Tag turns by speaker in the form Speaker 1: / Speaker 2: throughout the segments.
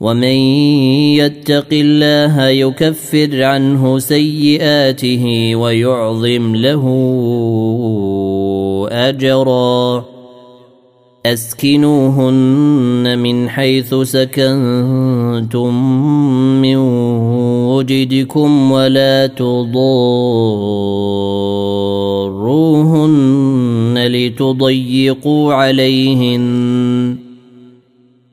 Speaker 1: ومن يتق الله يكفر عنه سيئاته ويعظم له اجرا اسكنوهن من حيث سكنتم من وجدكم ولا تضروهن لتضيقوا عليهن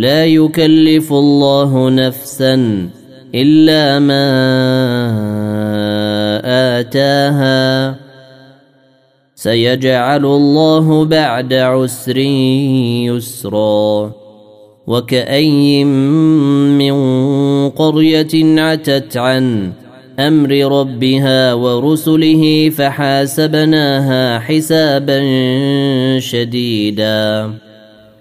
Speaker 1: لا يكلف الله نفسا الا ما اتاها سيجعل الله بعد عسر يسرا وكأي من قرية عتت عن أمر ربها ورسله فحاسبناها حسابا شديدا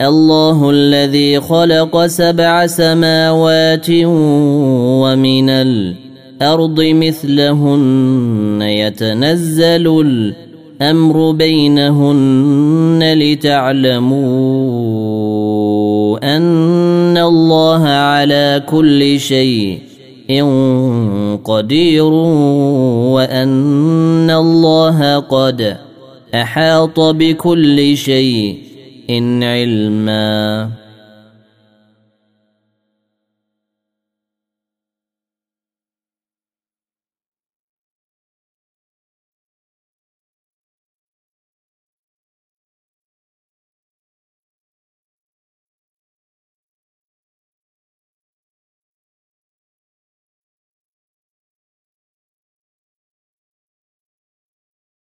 Speaker 1: الله الذي خلق سبع سماوات ومن الارض مثلهن يتنزل الامر بينهن لتعلموا ان الله على كل شيء قدير وان الله قد احاط بكل شيء علما